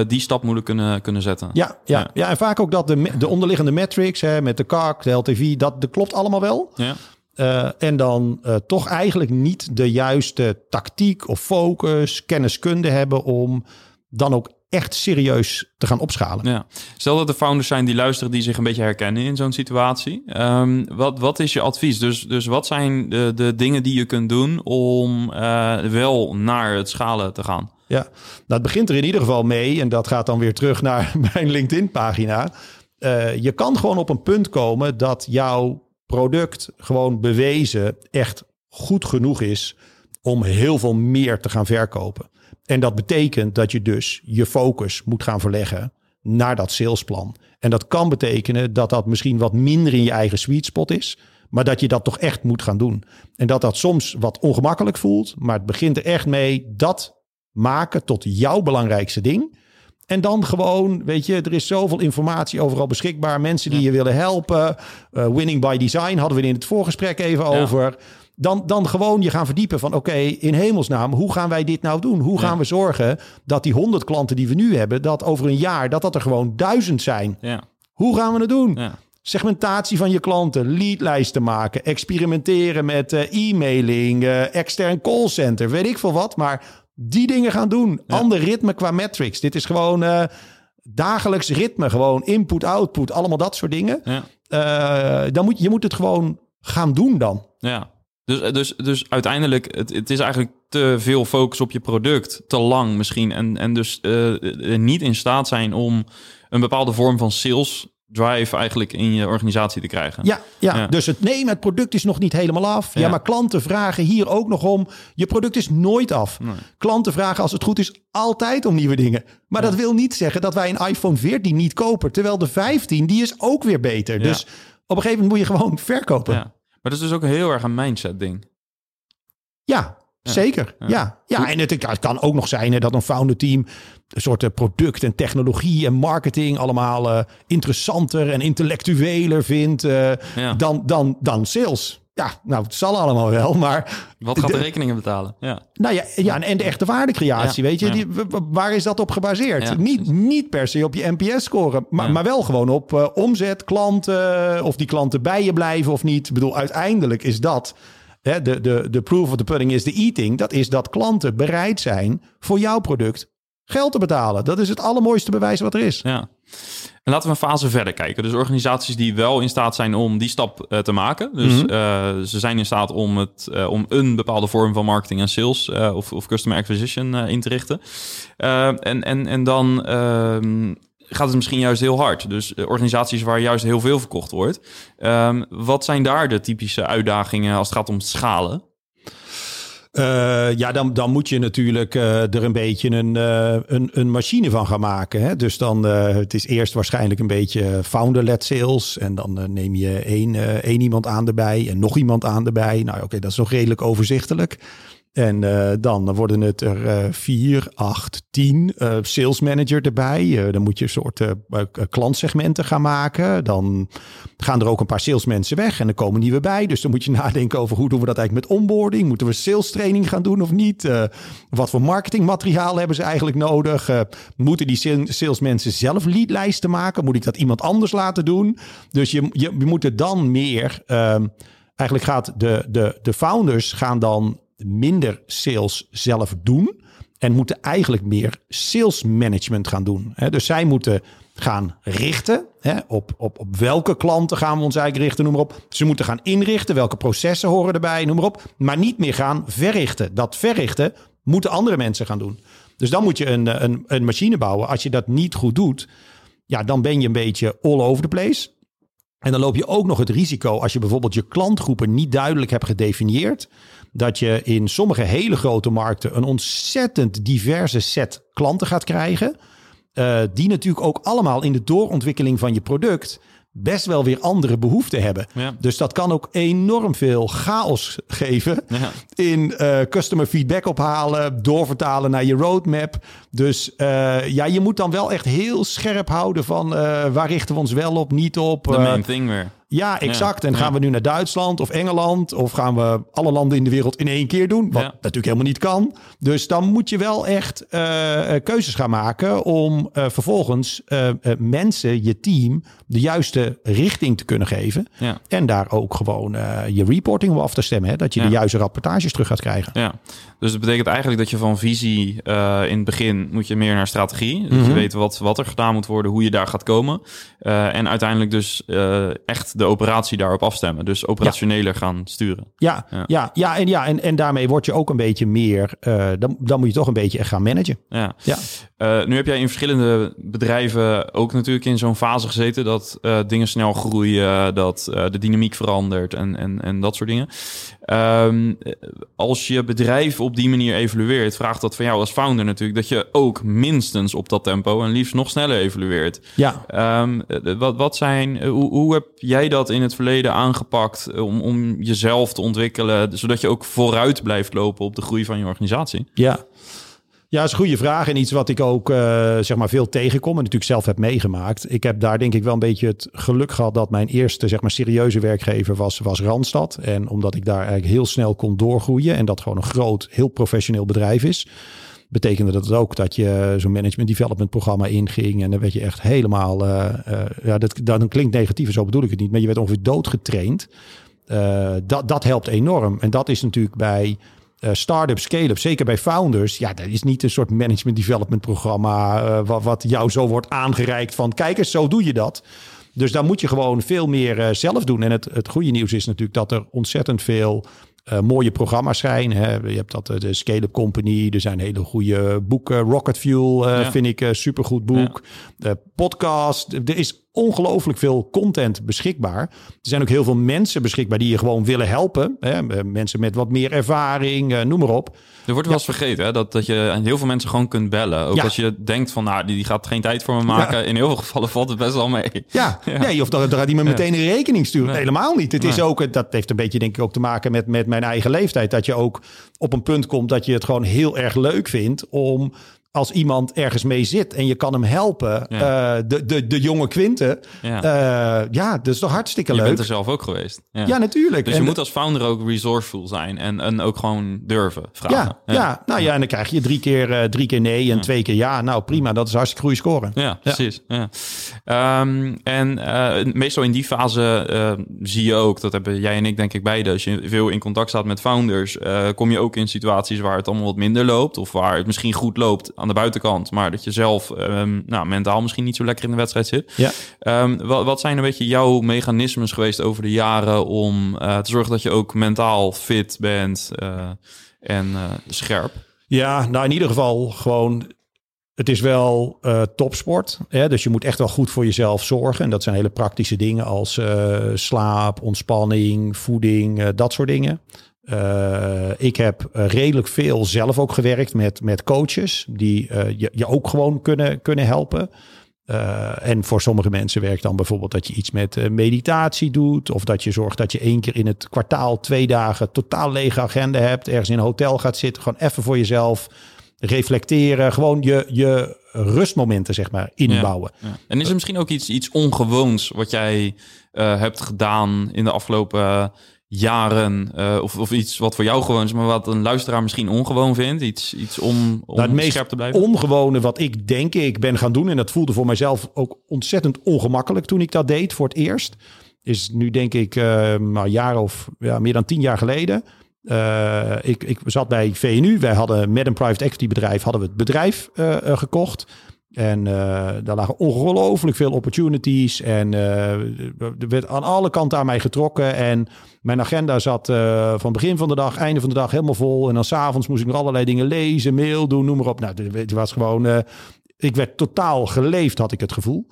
S1: die stap moeilijk kunnen, kunnen zetten.
S2: Ja, ja, ja. ja en vaak ook dat de, de onderliggende metrics hè, met de CAC, de LTV, dat, dat klopt allemaal wel.
S1: Ja.
S2: Uh, en dan uh, toch eigenlijk niet de juiste tactiek of focus, kenniskunde hebben om dan ook echt serieus te gaan opschalen.
S1: Ja. Stel dat er founders zijn die luisteren die zich een beetje herkennen in zo'n situatie. Um, wat, wat is je advies? Dus, dus wat zijn de, de dingen die je kunt doen om uh, wel naar het schalen te gaan?
S2: Ja, nou, het begint er in ieder geval mee, en dat gaat dan weer terug naar mijn LinkedIn-pagina. je kan gewoon op een punt komen dat jouw product gewoon bewezen echt goed genoeg is om heel veel meer te gaan verkopen. En dat betekent dat je dus je focus moet gaan verleggen naar dat salesplan. En dat kan betekenen dat dat misschien wat minder in je eigen sweet spot is, maar dat je dat toch echt moet gaan doen. En dat dat soms wat ongemakkelijk voelt, maar het begint er echt mee dat maken tot jouw belangrijkste ding. En dan gewoon, weet je, er is zoveel informatie overal beschikbaar. Mensen die je willen helpen. Uh, winning by design hadden we in het voorgesprek even over. Dan, dan gewoon je gaan verdiepen van oké, in hemelsnaam, hoe gaan wij dit nou doen? Hoe gaan we zorgen dat die honderd klanten die we nu hebben, dat over een jaar, dat dat er gewoon duizend zijn? Hoe gaan we het doen? Segmentatie van je klanten, leadlijsten maken, experimenteren met uh, e-mailing, uh, extern callcenter, weet ik veel wat. Maar die dingen gaan doen. Ander ritme qua metrics. Dit is gewoon uh, dagelijks ritme. Gewoon input, output, allemaal dat soort dingen. Ja. Uh, dan moet, je moet het gewoon gaan doen dan.
S1: Ja, dus, dus, dus uiteindelijk, het, het is eigenlijk te veel focus op je product. Te lang misschien. En, en dus uh, niet in staat zijn om een bepaalde vorm van sales drive eigenlijk in je organisatie te krijgen.
S2: Ja, ja. dus het nee, het product is nog niet helemaal af. Ja. maar klanten vragen hier ook nog om. Je product is nooit af. Klanten vragen als het goed is altijd om nieuwe dingen. Maar dat wil niet zeggen dat wij een iPhone 14 niet kopen, terwijl de 15 die is ook weer beter. Dus op een gegeven moment moet je gewoon verkopen.
S1: Maar dat is dus ook heel erg een mindset ding.
S2: Ja, Zeker, ja. ja. en het, kan ook nog zijn dat een founder team een soort eh, product en technologie en marketing allemaal uh, interessanter en intellectueler vindt uh, dan, dan, dan sales. Ja, nou, het zal allemaal wel, maar...
S1: Wat gaat de, rekeningen betalen? Ja.
S2: Nou ja, ja en de echte waardecreatie, weet je, die, waar is dat op gebaseerd? Niet, niet per se op je NPS-score, maar, maar wel gewoon op uh, omzet, klanten, of die klanten bij je blijven of niet. Ik bedoel, uiteindelijk is dat de, de, de proof of the pudding is the eating. Dat is dat klanten bereid zijn voor jouw product geld te betalen. Dat is het allermooiste bewijs wat er is.
S1: Ja. En laten we een fase verder kijken. Dus organisaties die wel in staat zijn om die stap uh, te maken. Dus mm -hmm. uh, ze zijn in staat om, het, uh, om een bepaalde vorm van marketing en sales of, of customer acquisition in te richten. en, en, en dan ehm, gaat het misschien juist heel hard. Dus organisaties waar juist heel veel verkocht wordt. Um, wat zijn daar de typische uitdagingen als het gaat om schalen?
S2: Uh, ja, dan, dan moet je natuurlijk uh, er een beetje een, een, een machine van gaan maken. Hè? Dus dan, het is eerst waarschijnlijk een beetje founder-led sales. En dan neem je één, één iemand aan erbij en nog iemand aan erbij. Nou oké, dat is nog redelijk overzichtelijk. En uh, dan worden het er uh, vier, acht, tien uh, sales manager erbij. dan moet je een soort klantsegmenten gaan maken. Dan gaan er ook een paar salesmensen weg en er komen nieuwe bij. Dus dan moet je nadenken over hoe doen we dat eigenlijk met onboarding. Moeten we sales training gaan doen of niet? wat voor marketingmateriaal hebben ze eigenlijk nodig? moeten die salesmensen zelf leadlijsten maken? Moet ik dat iemand anders laten doen? Dus je, je, je moet er dan meer... Ehm, eigenlijk gaat de, de, de founders gaan dan minder sales zelf doen. En moeten eigenlijk meer sales management gaan doen. Dus zij moeten gaan richten. Op, op, op welke klanten gaan we ons eigenlijk richten, noem maar op. Ze moeten gaan inrichten. Welke processen horen erbij, noem maar op. Maar niet meer gaan verrichten. Dat verrichten moeten andere mensen gaan doen. Dus dan moet je een, een, een machine bouwen. Als je dat niet goed doet, ja, dan ben je een beetje all over the place. En dan loop je ook nog het risico als je bijvoorbeeld je klantgroepen niet duidelijk hebt gedefinieerd dat je in sommige hele grote markten een ontzettend diverse set klanten gaat krijgen. Uh, die natuurlijk ook allemaal in de doorontwikkeling van je product best wel weer andere behoeften hebben.
S1: Ja.
S2: Dus dat kan ook enorm veel chaos geven
S1: Ja.
S2: in eh, customer feedback ophalen, doorvertalen naar je roadmap. Dus eh, ja, je moet dan wel echt heel scherp houden van eh, waar richten we ons wel op, niet op.
S1: De main thing weer.
S2: Ja, exact. En
S1: ja.
S2: gaan we nu naar Duitsland of Engeland? Of gaan we alle landen in de wereld in één keer doen? Wat
S1: Ja.
S2: natuurlijk helemaal niet kan. Dus dan moet je wel echt eh, eh, keuzes gaan maken om eh, vervolgens mensen, je team, de juiste richting te kunnen geven. En daar ook gewoon je reporting op af te stemmen. Hè? Dat je de juiste rapportages terug gaat krijgen.
S1: Ja, dus dat betekent eigenlijk dat je van visie in het begin moet je meer naar strategie. Dus je weet wat, wat er gedaan moet worden, hoe je daar gaat komen. En uiteindelijk dus echt de operatie daarop afstemmen. Dus operationeler gaan sturen.
S2: Ja,
S1: Ja.
S2: ja. ja, en, ja en, en daarmee word je ook een beetje meer. eh, dan, dan moet je toch een beetje gaan managen.
S1: Ja.
S2: Ja.
S1: Eh, nu heb jij in verschillende bedrijven ook natuurlijk in zo'n fase gezeten dat eh, dingen snel groeien, dat de dynamiek verandert en, en, en dat soort dingen. Ehm, eh, als je bedrijf op die manier evolueert, vraagt dat van jou als founder natuurlijk dat je ook minstens op dat tempo en liefst nog sneller evolueert.
S2: Ja,
S1: Ehm, eh, wat, wat zijn, hoe, hoe heb jij dat in het verleden aangepakt eh, om, om jezelf te ontwikkelen, zodat je ook vooruit blijft lopen op de groei van je organisatie?
S2: Ja. Ja, dat is een goede vraag. En iets wat ik ook eh, zeg maar veel tegenkom en natuurlijk zelf heb meegemaakt. Ik heb daar denk ik wel een beetje het geluk gehad dat mijn eerste zeg maar serieuze werkgever was, was Randstad. En omdat ik daar eigenlijk heel snel kon doorgroeien en dat gewoon een groot, heel professioneel bedrijf is. Betekende dat ook dat je zo'n management development programma inging. En dan werd je echt helemaal, eh, eh, ja, dat, dat klinkt negatief, zo bedoel ik het niet. Maar je werd ongeveer doodgetraind. Eh, dat, dat helpt enorm. En dat is natuurlijk bij start-up, scale-up, zeker bij founders. Ja, dat is niet een soort management development programma wat, wat jou zo wordt aangereikt van kijk eens, zo doe je dat. Dus daar moet je gewoon veel meer zelf doen. En het, het goede nieuws is natuurlijk dat er ontzettend veel eh, mooie programma's zijn. Hè. Je hebt dat eh, de Scale-up Company. Er zijn hele goede boeken. Rocket Fuel eh,
S1: Ja.
S2: vind ik een supergoed boek. De podcast. Er is ongelooflijk veel content beschikbaar. Er zijn ook heel veel mensen beschikbaar die je gewoon willen helpen. Hè. Eh, Mensen met wat meer ervaring, eh, noem maar op.
S1: Er wordt wel eens vergeten hè, dat, dat je heel veel mensen gewoon kunt bellen. Ook
S2: Ja.
S1: als je denkt van, nou, die, die gaat geen tijd voor me maken. In heel veel gevallen valt het best wel mee.
S2: Ja, nee, of daar, daar gaat iemand meteen een rekening sturen.
S1: Nee.
S2: Helemaal niet. Het is ook, dat heeft een beetje denk ik ook te maken met, met mijn eigen leeftijd. Dat je ook op een punt komt dat je het gewoon heel erg leuk vindt om als iemand ergens mee zit en je kan hem helpen,
S1: Ja.
S2: eh, de, de, de jonge Quinten.
S1: Ja.
S2: Ja. ja, dat is toch hartstikke
S1: je
S2: leuk.
S1: bent er zelf ook geweest. Ja,
S2: Ja, natuurlijk.
S1: Dus
S2: En
S1: je
S2: de-
S1: moet als founder ook resourceful zijn en, en ook gewoon durven vragen.
S2: ja, ja. nou ja, en dan krijg je drie keer, eh, drie keer nee en twee keer ja. Nou prima, dat is hartstikke goede score.
S1: Ja, precies. Ja. Ehm, en eh, meestal in die fase eh, zie je ook, dat hebben jij en ik denk ik beide, als je veel in contact staat met founders, eh, kom je ook in situaties waar het allemaal wat minder loopt of waar het misschien goed loopt aan de buitenkant, maar dat je zelf ehm, nou, mentaal misschien niet zo lekker in de wedstrijd zit.
S2: Ja.
S1: Ehm, wat, wat zijn een beetje jouw mechanismes geweest over de jaren om eh, te zorgen dat je ook mentaal fit bent eh, en eh, scherp?
S2: Ja, nou in ieder geval gewoon. Het is wel topsport. Hè? Dus je moet echt wel goed voor jezelf zorgen. En dat zijn hele praktische dingen als slaap, ontspanning, voeding, dat soort dingen. Eh, ik heb eh, redelijk veel zelf ook gewerkt met, met coaches die eh, je, je ook gewoon kunnen, kunnen helpen. En voor sommige mensen werkt dan bijvoorbeeld dat je iets met meditatie doet. Of dat je zorgt dat je één keer in het kwartaal twee dagen totaal lege agenda hebt. Ergens in een hotel gaat zitten. Gewoon even voor jezelf reflecteren. Gewoon je, je rustmomenten zeg maar inbouwen.
S1: En is er misschien ook iets, iets ongewoons wat jij hebt gedaan in de afgelopen jaren? eh, of, of iets wat voor jou gewoon is, maar wat een luisteraar misschien ongewoon vindt? Iets, iets om, om
S2: Nou, het meest
S1: scherp te blijven?
S2: ongewone wat ik denk ik ben gaan doen. En dat voelde voor mijzelf ook ontzettend ongemakkelijk toen ik dat deed voor het eerst. Is nu denk ik nou, een jaar of ja, meer dan tien jaar geleden. Eh, ik, ik zat bij VNU. Wij hadden met een private equity bedrijf hadden we het bedrijf gekocht. En daar lagen ongelooflijk veel opportunities. En er werd aan alle kanten aan mij getrokken. En mijn agenda zat eh, van begin van de dag, einde van de dag helemaal vol. En dan s'avonds moest ik nog allerlei dingen lezen, mail doen, noem maar op. Nou, het was gewoon... eh, ik werd totaal geleefd, had ik het gevoel.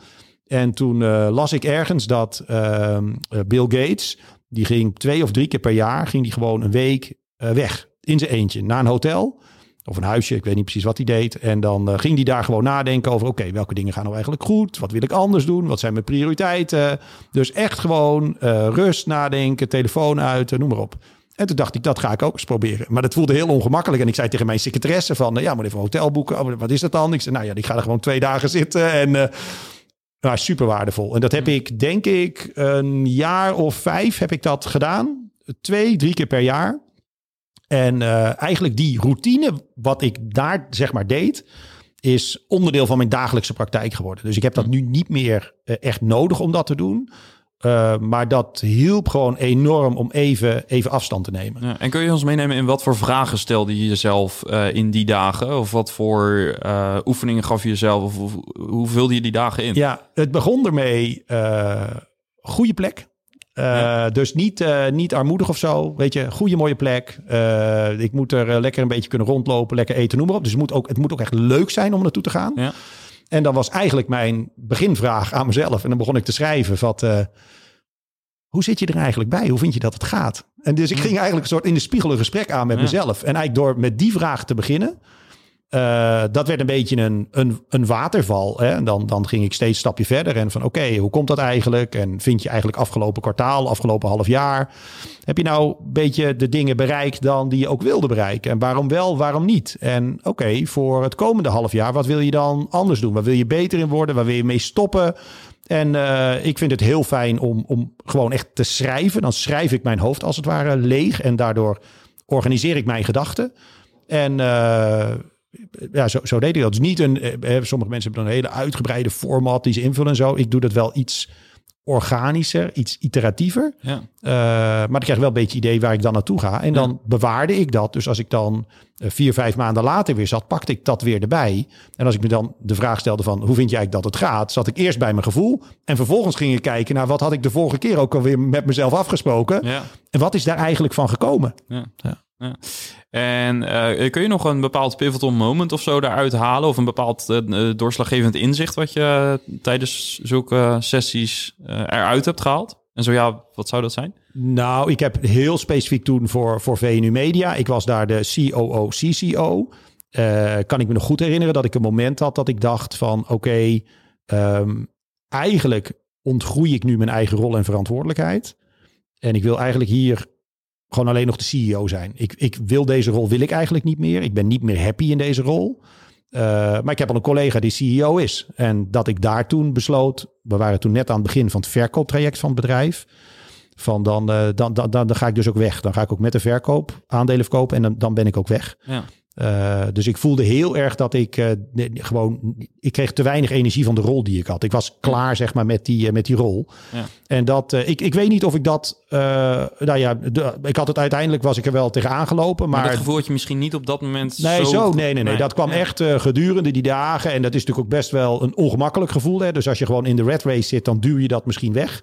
S2: En toen eh, las ik ergens dat ehm, eh, Bill Gates... die ging twee of drie keer per jaar... ging die gewoon een week weg in zijn eentje naar een hotel... Of een huisje, ik weet niet precies wat hij deed. En dan uh, ging hij daar gewoon nadenken over... oké, welke dingen gaan nou eigenlijk goed? Wat wil ik anders doen? Wat zijn mijn prioriteiten? Dus echt gewoon uh, rust, nadenken, telefoon uit, noem maar op. En toen dacht ik, dat ga ik ook eens proberen. Maar dat voelde heel ongemakkelijk. En ik zei tegen mijn secretaresse van... ja, moet even een hotel boeken. Oh, wat is dat dan? Ik zei, nou ja, ik ga er gewoon twee dagen zitten. En nou, super waardevol. En dat heb ik, denk ik, een jaar of vijf heb ik dat gedaan. Twee, drie keer per jaar. En uh, eigenlijk die routine, wat ik daar zeg maar deed, is onderdeel van mijn dagelijkse praktijk geworden. Dus ik heb dat nu niet meer uh, echt nodig om dat te doen. Uh, maar dat hielp gewoon enorm om even, even afstand te nemen.
S1: Ja, en kun je ons meenemen in wat voor vragen stelde je jezelf uh, in die dagen? Of wat voor uh, oefeningen gaf je jezelf? Of hoe, hoe vulde je die dagen in?
S2: Ja, het begon ermee goede plek. Ja. Dus niet, niet armoedig of zo. Weet je, goede mooie plek. ik moet er lekker een beetje kunnen rondlopen, lekker eten, noem maar op. Dus het moet ook, het moet ook echt leuk zijn om naartoe te gaan.
S1: Ja.
S2: En dan was eigenlijk mijn beginvraag aan mezelf. En dan begon ik te schrijven wat... Hoe zit je er eigenlijk bij? Hoe vind je dat het gaat? En dus ik ging eigenlijk een soort in de spiegel een gesprek aan met ja. mezelf. En eigenlijk door met die vraag te beginnen... Uh, dat werd een beetje een, een, een waterval. Hè? En dan, dan ging ik steeds een stapje verder. En van oké, hoe komt dat eigenlijk? En vind je eigenlijk afgelopen kwartaal, afgelopen half jaar... heb je nou een beetje de dingen bereikt dan die je ook wilde bereiken? En waarom wel, waarom niet? En oké, voor het komende half jaar, wat wil je dan anders doen? Waar wil je beter in worden? Waar wil je mee stoppen? En uh, ik vind het heel fijn om, om gewoon echt te schrijven. Dan schrijf ik mijn hoofd als het ware leeg. En daardoor organiseer ik mijn gedachten. En... Uh, ja, zo, zo deed ik dat. Dus niet een. Eh, sommige mensen hebben dan een hele uitgebreide format die ze invullen en zo. Ik doe dat wel iets organischer, iets iteratiever.
S1: Ja.
S2: Uh, maar ik krijg wel een beetje idee waar ik dan naartoe ga. En dan ja. bewaarde ik dat. Dus als ik dan vier, vijf maanden later weer zat, pakte ik dat weer erbij. En als ik me dan de vraag stelde van hoe vind jij dat het gaat, zat ik eerst bij mijn gevoel. En vervolgens ging ik kijken naar wat had ik de vorige keer ook alweer met mezelf afgesproken.
S1: Ja.
S2: En wat is daar eigenlijk van gekomen?
S1: Ja. En uh, kun je nog een bepaald pivotal moment of zo daaruit halen? Of een bepaald uh, doorslaggevend inzicht wat je tijdens zulke sessies eruit hebt gehaald? En zo ja, wat zou dat zijn?
S2: Nou, ik heb heel specifiek toen voor, voor VNU Media. Ik was daar de COO, CCO. kan ik me nog goed herinneren dat ik een moment had dat ik dacht van... oké, um, eigenlijk ontgroei ik nu mijn eigen rol en verantwoordelijkheid. En ik wil eigenlijk hier gewoon alleen nog de CEO zijn. Ik, ik wil deze rol, wil ik eigenlijk niet meer. Ik ben niet meer happy in deze rol. Uh, maar ik heb al een collega die CEO is. En dat ik daar toen besloot, we waren toen net aan het begin van het verkooptraject van het bedrijf. Van dan, uh, dan, dan, dan, dan ga ik dus ook weg. Dan ga ik ook met de verkoop aandelen verkopen en dan, dan ben ik ook weg.
S1: Ja.
S2: Uh, dus ik voelde heel erg dat ik uh, gewoon. Ik kreeg te weinig energie van de rol die ik had. Ik was klaar, zeg maar, met die, uh, met die rol.
S1: Ja.
S2: En dat. ik, ik weet niet of ik dat. nou ja, de, ik had het uiteindelijk. was ik er wel tegenaan gelopen. Maar,
S1: maar dat gevoel had je misschien niet op dat moment.
S2: Nee,
S1: zo,
S2: zo nee, nee, nee, nee. Dat kwam ja. echt gedurende die dagen. En dat is natuurlijk ook best wel een ongemakkelijk gevoel. Hè? Dus als je gewoon in de red race zit, dan duw je dat misschien weg.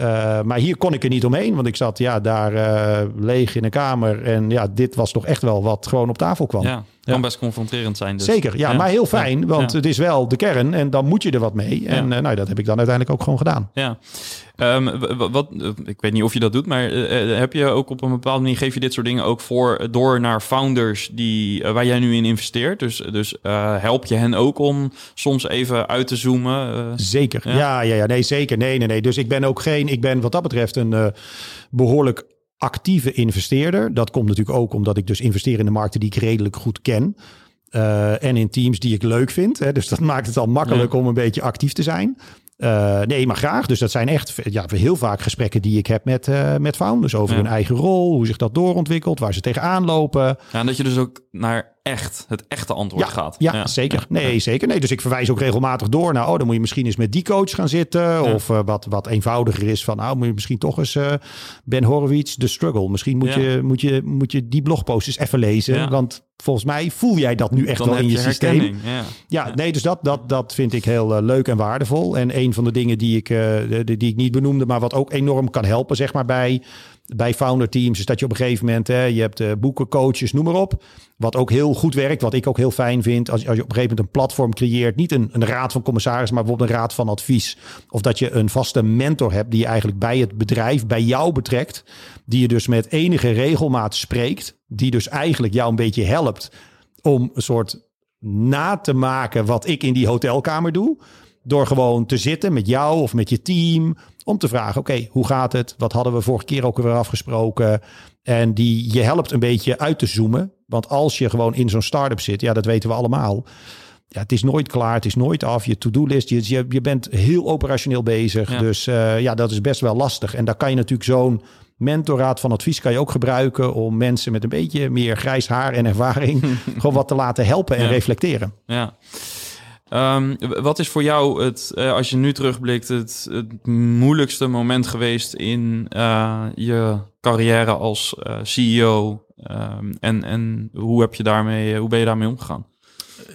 S2: Uh, maar hier kon ik er niet omheen, want ik zat ja, daar uh, leeg in een kamer. En ja, dit was toch echt wel wat gewoon op tafel kwam.
S1: Ja, kan ja. best confronterend zijn. Dus.
S2: Zeker, ja, ja, maar heel fijn, want het is wel de kern en dan moet je er wat mee. En uh, nou, dat heb ik dan uiteindelijk ook gewoon gedaan.
S1: Ja, um, wat, ik weet niet of je dat doet, maar heb je ook op een bepaalde manier, geef je dit soort dingen ook voor door naar founders die, waar jij nu in investeert? Dus, dus help je hen ook om soms even uit te zoomen?
S2: zeker, ja? ja, ja, nee, zeker. Nee, nee, nee. Dus ik ben ook geen ik ben wat dat betreft een uh, behoorlijk actieve investeerder. Dat komt natuurlijk ook omdat ik dus investeer in de markten die ik redelijk goed ken. Uh, en in teams die ik leuk vind. Hè. Dus dat maakt het al makkelijk ja. om een beetje actief te zijn. Uh, nee, maar graag. Dus dat zijn echt ja, heel vaak gesprekken die ik heb met, uh, met founders over ja. hun eigen rol, hoe zich dat doorontwikkelt, waar ze tegenaan lopen.
S1: Ja, en dat je dus ook naar echt, het echte antwoord
S2: ja,
S1: gaat.
S2: Ja, ja. zeker. Nee, zeker. Nee, dus ik verwijs ook regelmatig door naar, oh, dan moet je misschien eens met die coach gaan zitten. Of uh, wat, wat eenvoudiger is van, nou, moet je misschien toch eens Ben Horowitz, The Struggle. Misschien moet, je, moet, je, moet je die blogpost eens even lezen. Want volgens mij voel jij dat nu echt
S1: dan
S2: wel in je,
S1: je
S2: systeem.
S1: Ja.
S2: ja, nee, dus dat, dat, dat vind ik heel uh, leuk en waardevol. En een van de dingen die ik, die, die ik niet benoemde, maar wat ook enorm kan helpen, zeg maar, bij, bij founder teams, is dat je op een gegeven moment, hè, je hebt uh, boeken, coaches, noem maar op. Wat ook heel goed werkt, wat ik ook heel fijn vind, als, als je op een gegeven moment een platform creëert, niet een, een raad van commissaris, maar bijvoorbeeld een raad van advies. Of dat je een vaste mentor hebt die je eigenlijk bij het bedrijf, bij jou betrekt, die je dus met enige regelmaat spreekt, die dus eigenlijk jou een beetje helpt om een soort na te maken wat ik in die hotelkamer doe. Door gewoon te zitten met jou of met je team. Om te vragen, oké, hoe gaat het? Wat hadden we vorige keer ook weer afgesproken? En die je helpt een beetje uit te zoomen. Want als je gewoon in zo'n start-up zit, ja, dat weten we allemaal. Ja, het is nooit klaar, het is nooit af. Je to-do-list, je, je, je bent heel operationeel bezig. Dus uh, ja, dat is best wel lastig. En daar kan je natuurlijk zo'n mentoraad van advies kan je ook gebruiken om mensen met een beetje meer grijs haar en ervaring gewoon wat te laten helpen en
S1: Ja.
S2: reflecteren.
S1: Ja. Ehm, wat is voor jou het, eh, als je nu terugblikt, het, het moeilijkste moment geweest in eh, je carrière als eh, CEO? Ehm, en, en hoe heb je daarmee, hoe ben je daarmee omgegaan?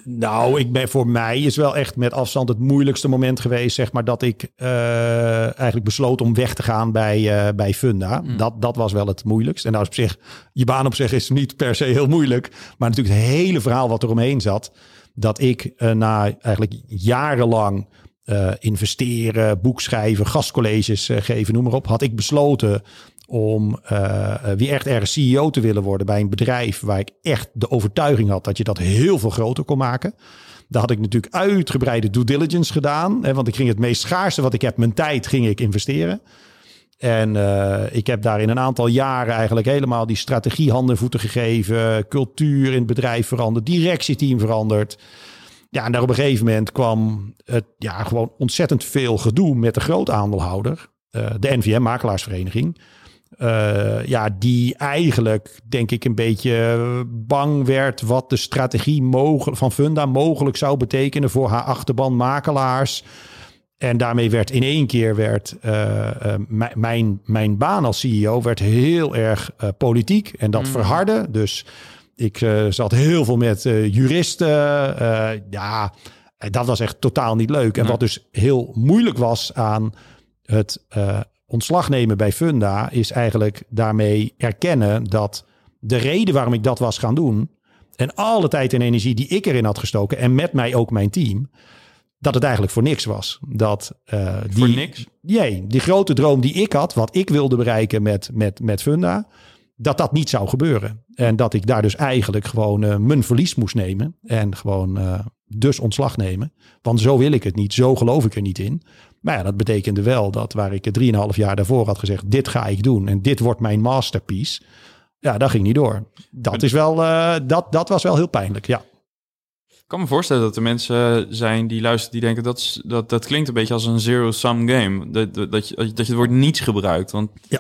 S2: Nou, ik ben voor mij is wel echt met afstand het moeilijkste moment geweest, zeg maar, dat ik eigenlijk besloot om weg te gaan bij, bij Funda.
S1: Mm.
S2: Dat, dat was wel het moeilijkst. En nou, op zich, je baan op zich is niet per se heel moeilijk, maar natuurlijk het hele verhaal wat er omheen zat, dat ik eh, na eigenlijk jarenlang eh, investeren, boekschrijven, gastcolleges eh, geven, noem maar op, had ik besloten om weer echt ergens CEO te willen worden bij een bedrijf waar ik echt de overtuiging had dat je dat heel veel groter kon maken. Daar had ik natuurlijk uitgebreide due diligence gedaan. Hè, want ik ging het meest schaarste wat ik heb, mijn tijd, ging ik investeren. En eh, ik heb daar in een aantal jaren eigenlijk helemaal die strategie handen en voeten gegeven. Cultuur in het bedrijf veranderd, directieteam veranderd. Ja, en daar op een gegeven moment kwam het ja, gewoon ontzettend veel gedoe met de grootaandeelhouder. eh de NVM, Makelaarsvereniging. Eh, ja, die eigenlijk, denk ik, een beetje bang werd wat de strategie van Funda mogelijk zou betekenen voor haar achterban makelaars. En daarmee werd in één keer werd, eh, eh, mijn- mijn, baan als CEO werd heel erg eh, politiek. En dat
S1: Mm.
S2: verhardde. Dus ik zat heel veel met juristen. ja, dat was echt totaal niet leuk. En
S1: Nee.
S2: wat dus heel moeilijk was aan het ontslag nemen bij Funda... is eigenlijk daarmee erkennen dat de reden waarom ik dat was gaan doen... en alle tijd en energie die ik erin had gestoken... en met mij ook mijn team dat het eigenlijk voor niks was. Dat, eh, die,
S1: Voor niks?
S2: Nee, die grote droom die ik had, wat ik wilde bereiken met, met, met Funda, dat dat niet zou gebeuren. En dat ik daar dus eigenlijk gewoon eh, mijn verlies moest nemen. En gewoon eh, dus ontslag nemen. Want zo wil ik het niet, zo geloof ik er niet in. Maar ja, dat betekende wel dat waar ik 3,5 jaar daarvoor had gezegd, dit ga ik doen en dit wordt mijn masterpiece. Ja, dat ging niet door. Dat, is wel, dat, dat was wel heel pijnlijk, ja.
S1: Kan me voorstellen dat er mensen zijn die luisteren die denken dat dat, dat klinkt een beetje als een zero-sum game. Dat, dat, dat, je, dat je het woord niets gebruikt. Want
S2: Ja.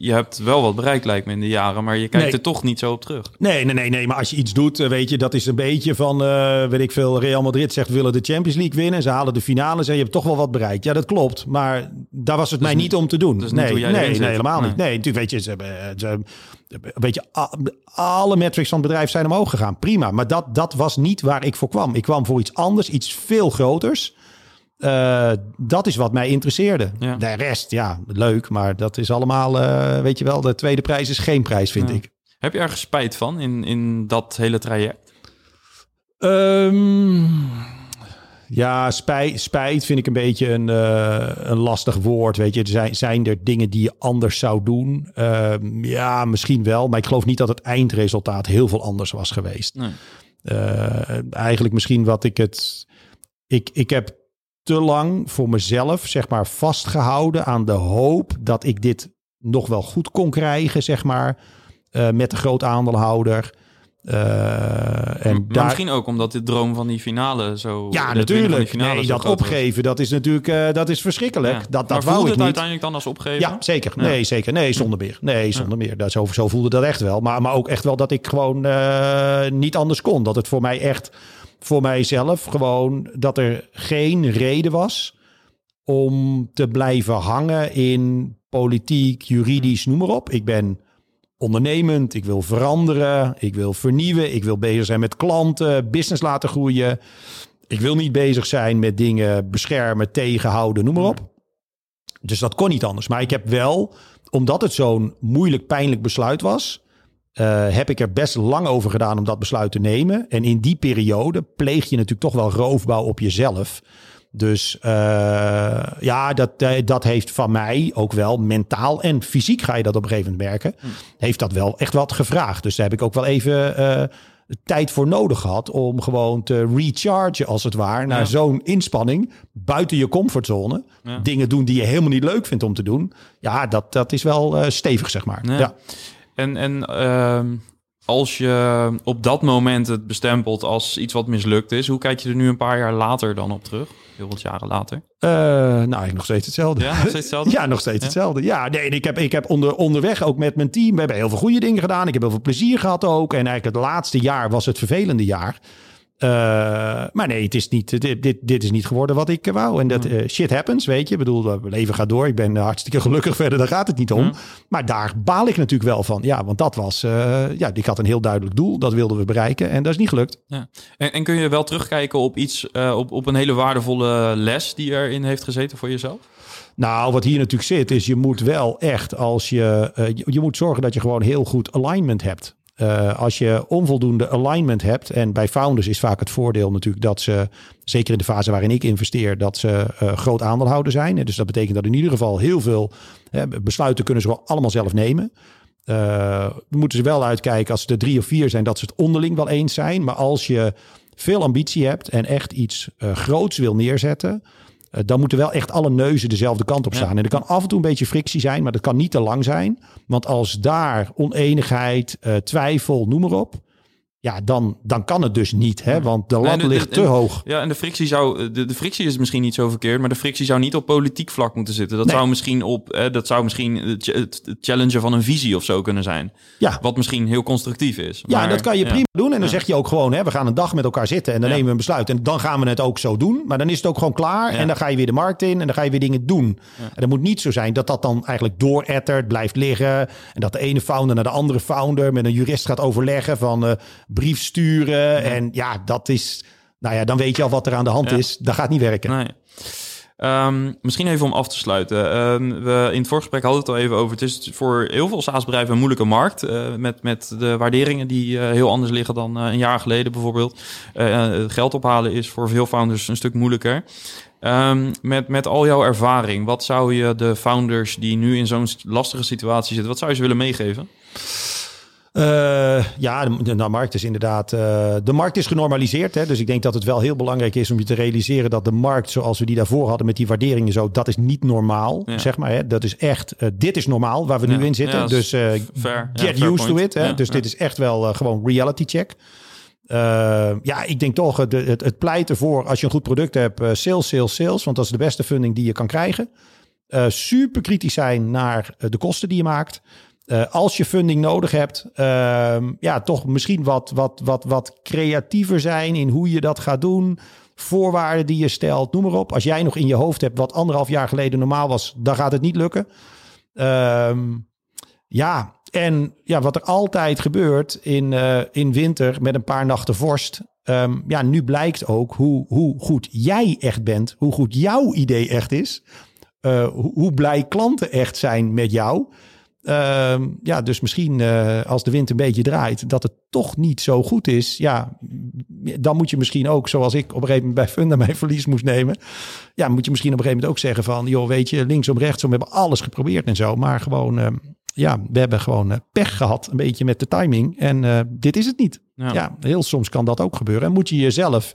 S1: Je hebt wel wat bereikt lijkt me in de jaren, maar je kijkt
S2: Nee.
S1: er toch niet zo op terug.
S2: Nee, nee, nee, nee. Maar als je iets doet, eh, weet je, dat is een beetje van, eh, weet ik veel, Real Madrid zegt willen de Champions League winnen. Ze halen de finales en je hebt toch wel wat bereikt. Ja, dat klopt. Maar daar was het mij
S1: niet-
S2: niet om te doen.
S1: niet
S2: nee, nee, helemaal niet. Nee, natuurlijk, weet je, ze hebben, ze hebben- weet je, alle metrics van het bedrijf zijn omhoog gegaan. Prima. Maar dat, dat was niet waar ik voor kwam. Ik kwam voor iets anders, iets veel groters. Eh, dat is wat mij interesseerde.
S1: Ja.
S2: De rest, ja, leuk. Maar dat is allemaal, eh, weet je wel, de tweede prijs is geen prijs, vind
S1: Ja.
S2: ik.
S1: Heb je ergens spijt van in, in dat hele traject?
S2: Ehm, ja, spijt, spijt vind ik een beetje een, eh, een lastig woord. Weet je, zijn, zijn er dingen die je anders zou doen? Ehm, ja, misschien wel. Maar ik geloof niet dat het eindresultaat heel veel anders was geweest.
S1: Nee.
S2: Eigenlijk misschien wat ik het. Ik, ik heb te lang voor mezelf, zeg maar, vastgehouden aan de hoop dat ik dit nog wel goed kon krijgen, zeg maar, eh, met de groot aandeelhouder. Eh, en
S1: maar
S2: daar,
S1: misschien ook omdat de droom van die finale zo...
S2: ja, natuurlijk. Nee, dat
S1: was.
S2: opgeven, dat is natuurlijk eh, dat is verschrikkelijk.
S1: Ja.
S2: Dat,
S1: maar
S2: dat
S1: voelde
S2: wou ik
S1: het
S2: niet.
S1: uiteindelijk dan als opgeven?
S2: Ja, zeker.
S1: Ja.
S2: Nee, zeker. Nee, zonder meer. Nee, zonder meer. Dat, zo, zo voelde dat echt wel. Maar, maar ook echt wel dat ik gewoon niet anders kon. Dat het voor mij echt, voor mijzelf gewoon, dat er geen reden was om te blijven hangen in politiek, juridisch, noem maar op. Ik ben ondernemend, ik wil veranderen, ik wil vernieuwen, ik wil bezig zijn met klanten, business laten groeien. Ik wil niet bezig zijn met dingen beschermen, tegenhouden, noem maar op. Dus dat kon niet anders. Maar ik heb wel, omdat het zo'n moeilijk, pijnlijk besluit was, eh, heb ik er best lang over gedaan om dat besluit te nemen. En in die periode pleeg je natuurlijk toch wel roofbouw op jezelf. Dus eh, ja, dat, eh, dat heeft van mij ook wel mentaal en fysiek ga je dat op een gegeven moment merken. Heeft dat wel echt wat gevraagd. Dus daar heb ik ook wel even tijd voor nodig gehad om gewoon te rechargen, als het ware, naar
S1: Ja.
S2: zo'n inspanning buiten je comfortzone.
S1: Ja.
S2: Dingen doen die je helemaal niet leuk vindt om te doen. Ja, dat, dat is wel stevig, zeg maar.
S1: Ja.
S2: Ja.
S1: En, en ehm, als je op dat moment het bestempelt als iets wat mislukt is, hoe kijk je er nu een paar jaar later dan op terug? Heel wat jaren later.
S2: Eh, nou, eigenlijk nog steeds hetzelfde.
S1: Ja, nog steeds hetzelfde?
S2: Ja, nog steeds
S1: Ja.
S2: hetzelfde. Ja, nee, ik heb, ik heb onder, onderweg ook met mijn team, we hebben heel veel goede dingen gedaan. Ik heb heel veel plezier gehad ook. En eigenlijk het laatste jaar was het vervelende jaar. Eh, maar nee, het is niet, dit, dit, dit is niet geworden wat ik eh, wou. En dat eh, shit happens, weet je. Ik bedoel, mijn leven gaat door. Ik ben hartstikke gelukkig verder, daar gaat het niet om.
S1: Ja.
S2: Maar daar baal ik natuurlijk wel van. Ja, want dat was, eh, ja, ik had een heel duidelijk doel. Dat wilden we bereiken en dat is niet gelukt.
S1: Ja. En, en kun je wel terugkijken op iets, eh, op, op een hele waardevolle les die erin heeft gezeten voor jezelf?
S2: Nou, wat hier natuurlijk zit, is je moet wel echt als je. eh, je, je moet zorgen dat je gewoon heel goed alignment hebt. Eh, als je onvoldoende alignment hebt, en bij founders is vaak het voordeel natuurlijk dat ze, zeker in de fase waarin ik investeer, dat ze eh, groot aandeelhouder zijn. Dus dat betekent dat in ieder geval heel veel besluiten kunnen ze wel allemaal zelf nemen. Eh, moeten ze wel uitkijken als ze er drie of vier zijn, dat ze het onderling wel eens zijn. Maar als je veel ambitie hebt en echt iets groots wil neerzetten, dan moeten wel echt alle neuzen dezelfde kant op
S1: Ja.
S2: staan. En er kan af en toe een beetje frictie zijn, maar dat kan niet te lang zijn. Want als daar oneenigheid, eh, twijfel, noem maar op. Ja, dan, dan kan het dus niet. Hè? Want de lat
S1: de-
S2: ligt te
S1: en-
S2: hoog.
S1: Ja, en de frictie zou, de, de frictie is misschien niet zo verkeerd, maar de frictie zou niet op politiek vlak moeten zitten. Dat
S2: Nee.
S1: zou misschien op, eh, dat zou misschien het, challengen van een visie of zo kunnen zijn.
S2: Ja,
S1: Wat misschien heel constructief is.
S2: Ja,
S1: Maar-
S2: dat kan je
S1: ja.
S2: prima doen. En dan
S1: Ja.
S2: zeg je ook gewoon, hè, we gaan een dag met elkaar zitten en dan
S1: Ja.
S2: nemen we een besluit. En dan gaan we het ook zo doen. Maar dan is het ook gewoon klaar.
S1: Ja.
S2: En dan ga je weer de markt in en dan ga je weer dingen doen. En het moet niet zo zijn dat dat dan eigenlijk doorettert, blijft liggen. En dat de ene founder naar de andere founder met een jurist gaat overleggen van eh, brief sturen. En ja, dat is, nou ja, dan weet je al wat er aan de hand
S1: Ja.
S2: is. Dat gaat niet werken.
S1: Nee. Ehm, misschien even om af te sluiten. Ehm, we, in het voorgesprek hadden we het al even over. Het is voor heel veel SaaS-bedrijven een moeilijke markt. eh, met, met de waarderingen die eh, heel anders liggen dan eh, een jaar geleden bijvoorbeeld. Geld ophalen is voor veel founders een stuk moeilijker. Ehm, met, met al jouw ervaring, wat zou je de founders die nu in zo'n lastige situatie zitten, wat zou je ze willen meegeven?
S2: Eh, ja, de, markt is inderdaad. eh, de markt is genormaliseerd. Hè? Dus ik denk dat het wel heel belangrijk is om je te realiseren dat de markt, zoals we die daarvoor hadden met die waarderingen zo, dat is niet normaal.
S1: Ja.
S2: Zeg maar. Hè? Dat is echt. eh, dit is normaal waar we
S1: Ja.
S2: nu in zitten.
S1: Ja,
S2: dus
S1: fair.
S2: Get
S1: fair
S2: used to it. Hè? Dus dit is echt wel gewoon reality check. Ja, ik denk toch het, het, het pleit ervoor als je een goed product hebt, sales, sales, sales. Want dat is de beste funding die je kan krijgen. Super kritisch zijn naar de kosten die je maakt. Eh, als je funding nodig hebt, ehm, ja, toch misschien wat, wat, wat, wat creatiever zijn in hoe je dat gaat doen. Voorwaarden die je stelt, noem maar op. Als jij nog in je hoofd hebt wat anderhalf jaar geleden normaal was, dan gaat het niet lukken. Ehm, ja, en ja, wat er altijd gebeurt in, eh, in winter met een paar nachten vorst. ehm, ja, nu blijkt ook hoe, hoe goed jij echt bent, hoe goed jouw idee echt is. eh, hoe, hoe blij klanten echt zijn met jou. Ehm, ja, dus misschien eh, als de wind een beetje draait, dat het toch niet zo goed is. Ja, dan moet je misschien ook, zoals ik op een gegeven moment bij Funda mijn verlies moest nemen. Ja, moet je misschien op een gegeven moment ook zeggen van, joh, weet je, linksom, rechtsom, we hebben alles geprobeerd en zo. Maar gewoon, ehm, ja, we hebben gewoon eh, pech gehad, een beetje met de timing. En eh, dit is het niet.
S1: Ja.
S2: Ja. heel soms kan dat ook gebeuren. En moet je jezelf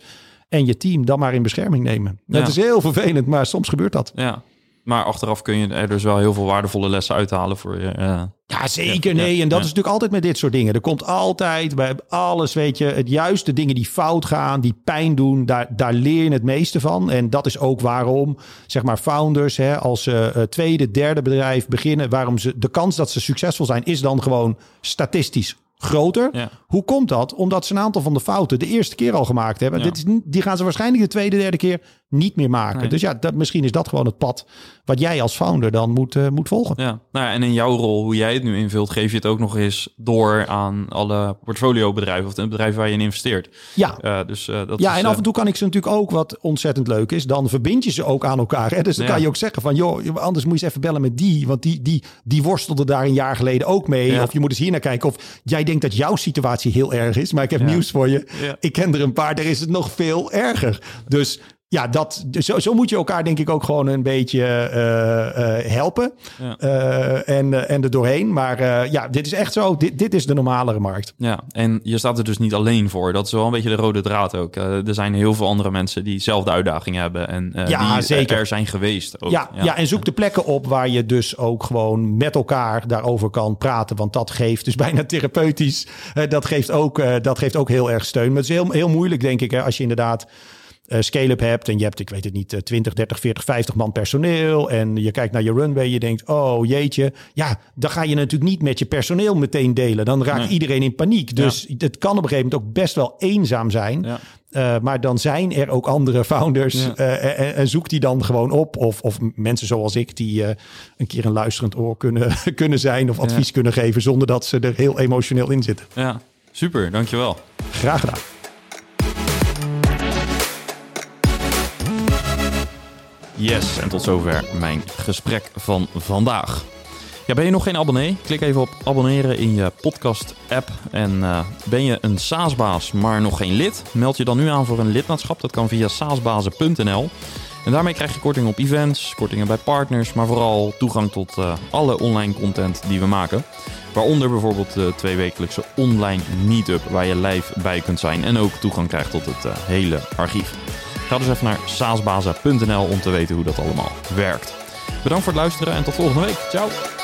S2: en je team dan maar in bescherming nemen.
S1: Ja.
S2: Het is heel vervelend, maar soms gebeurt dat.
S1: Ja. Maar achteraf kun je er dus wel heel veel waardevolle lessen uithalen voor je. eh,
S2: Ja, zeker. Nee, en dat is natuurlijk altijd met dit soort dingen. Er komt altijd bij alles, weet je, het juiste dingen die fout gaan, die pijn doen, daar, daar leer je het meeste van. En dat is ook waarom, zeg maar, founders, hè, als ze eh, tweede, derde bedrijf beginnen, waarom ze de kans dat ze succesvol zijn, is dan gewoon statistisch groter.
S1: Ja.
S2: Hoe komt dat? Omdat ze een aantal van de fouten de eerste keer al gemaakt hebben.
S1: Ja.
S2: Dit is, die gaan ze waarschijnlijk de tweede, derde keer niet meer maken.
S1: Nee.
S2: Dus ja, dat, misschien is dat gewoon het pad wat jij als founder dan moet, eh, moet volgen.
S1: Ja, nou ja, en in jouw rol, hoe jij het nu invult, geef je het ook nog eens door aan alle portfoliobedrijven of de bedrijven waar je in investeert.
S2: Ja,
S1: Eh, dus eh, dat
S2: Ja,
S1: is,
S2: en af en toe kan ik ze natuurlijk ook, wat ontzettend leuk is, dan verbind je ze ook aan elkaar. Hè? Dus dan
S1: Ja.
S2: kan je ook zeggen van, joh, anders moet je eens even bellen met die, want die, die, die worstelde daar een jaar geleden ook mee.
S1: Ja.
S2: Of je moet eens hier naar kijken. Of jij denkt dat jouw situatie heel erg is, maar ik heb nieuws voor je. Ik ken er een paar, daar is het nog veel erger. Dus ja, dat, zo, zo moet je elkaar denk ik ook gewoon een beetje eh, eh, helpen.
S1: Ja.
S2: Eh, en, en er doorheen. Maar ja, dit is echt zo. Dit, dit is de normalere markt.
S1: Ja, en je staat er dus niet alleen voor. Dat is wel een beetje de rode draad ook. er zijn heel veel andere mensen die zelfde uitdagingen hebben. En
S2: ja,
S1: die
S2: zeker.
S1: er zijn geweest. Ook.
S2: Ja, ja. en zoek de plekken op waar je dus ook gewoon met elkaar daarover kan praten. Want dat geeft dus bijna therapeutisch. dat, geeft ook, dat geeft ook heel erg steun. Maar het is heel, heel moeilijk, denk ik, hè, als je inderdaad uh, scale-up hebt en je hebt, ik weet het niet, 20, 30, 40, 50 man personeel en je kijkt naar je runway, je denkt, oh jeetje, ja, dan ga je natuurlijk niet met je personeel meteen delen. Dan raakt iedereen in paniek. Dus het kan op een gegeven moment ook best wel eenzaam zijn. Ja. Uh, maar dan zijn er ook andere founders ja. uh, en, en, zoek die dan gewoon op. Of, of mensen zoals ik die uh, een keer een luisterend oor kunnen, kunnen zijn of advies ja. kunnen geven zonder dat ze er heel emotioneel in zitten.
S1: Ja, super, dankjewel.
S2: Graag gedaan.
S1: Yes, en tot zover mijn gesprek van vandaag. Ja, ben je nog geen abonnee? Klik even op abonneren in je podcast-app. En uh, ben je een SaaS-baas, maar nog geen lid? Meld je dan nu aan voor een lidmaatschap. Dat kan via saasbazen.nl. En daarmee krijg je korting op events, kortingen bij partners, maar vooral toegang tot uh, alle online content die we maken. Waaronder bijvoorbeeld de tweewekelijkse online meetup waar je live bij kunt zijn en ook toegang krijgt tot het uh, hele archief. Ga dus even naar saasbaza.nl om te weten hoe dat allemaal werkt. Bedankt voor het luisteren en tot volgende week. Ciao!